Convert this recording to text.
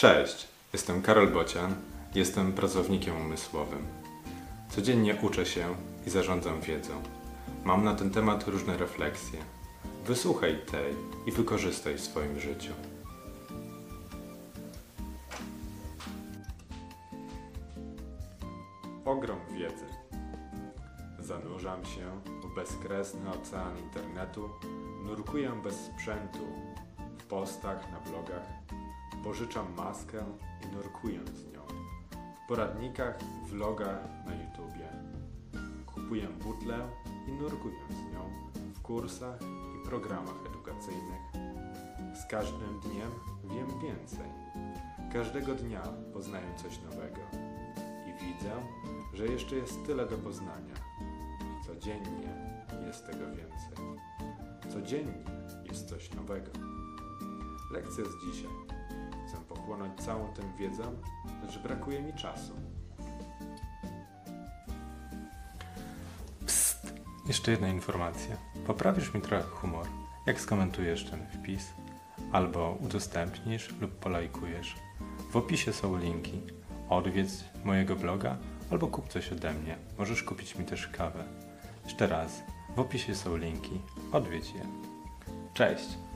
Cześć, jestem Karol Bocian, jestem pracownikiem umysłowym. Codziennie uczę się i zarządzam wiedzą. Mam na ten temat różne refleksje. Wysłuchaj tej i wykorzystaj w swoim życiu. Ogrom wiedzy. Zanurzam się w bezkresny ocean internetu, nurkuję bez sprzętu, w postach, na blogach, pożyczam maskę i nurkuję z nią. W poradnikach, vlogach na YouTubie. Kupuję butlę i nurkuję z nią w kursach i programach edukacyjnych. Z każdym dniem wiem więcej. Każdego dnia poznaję coś nowego i widzę, że jeszcze jest tyle do poznania. Codziennie jest tego więcej. Codziennie jest coś nowego. Lekcja z dzisiaj. Pochłonąć całą tę wiedzę, lecz brakuje mi czasu. Psst! Jeszcze jedna informacja. Poprawisz mi trochę humor, jak skomentujesz ten wpis, albo udostępnisz lub polajkujesz. W opisie są linki. Odwiedz mojego bloga albo kup coś ode mnie. Możesz kupić mi też kawę. Jeszcze raz, w opisie są linki. Odwiedź je. Cześć!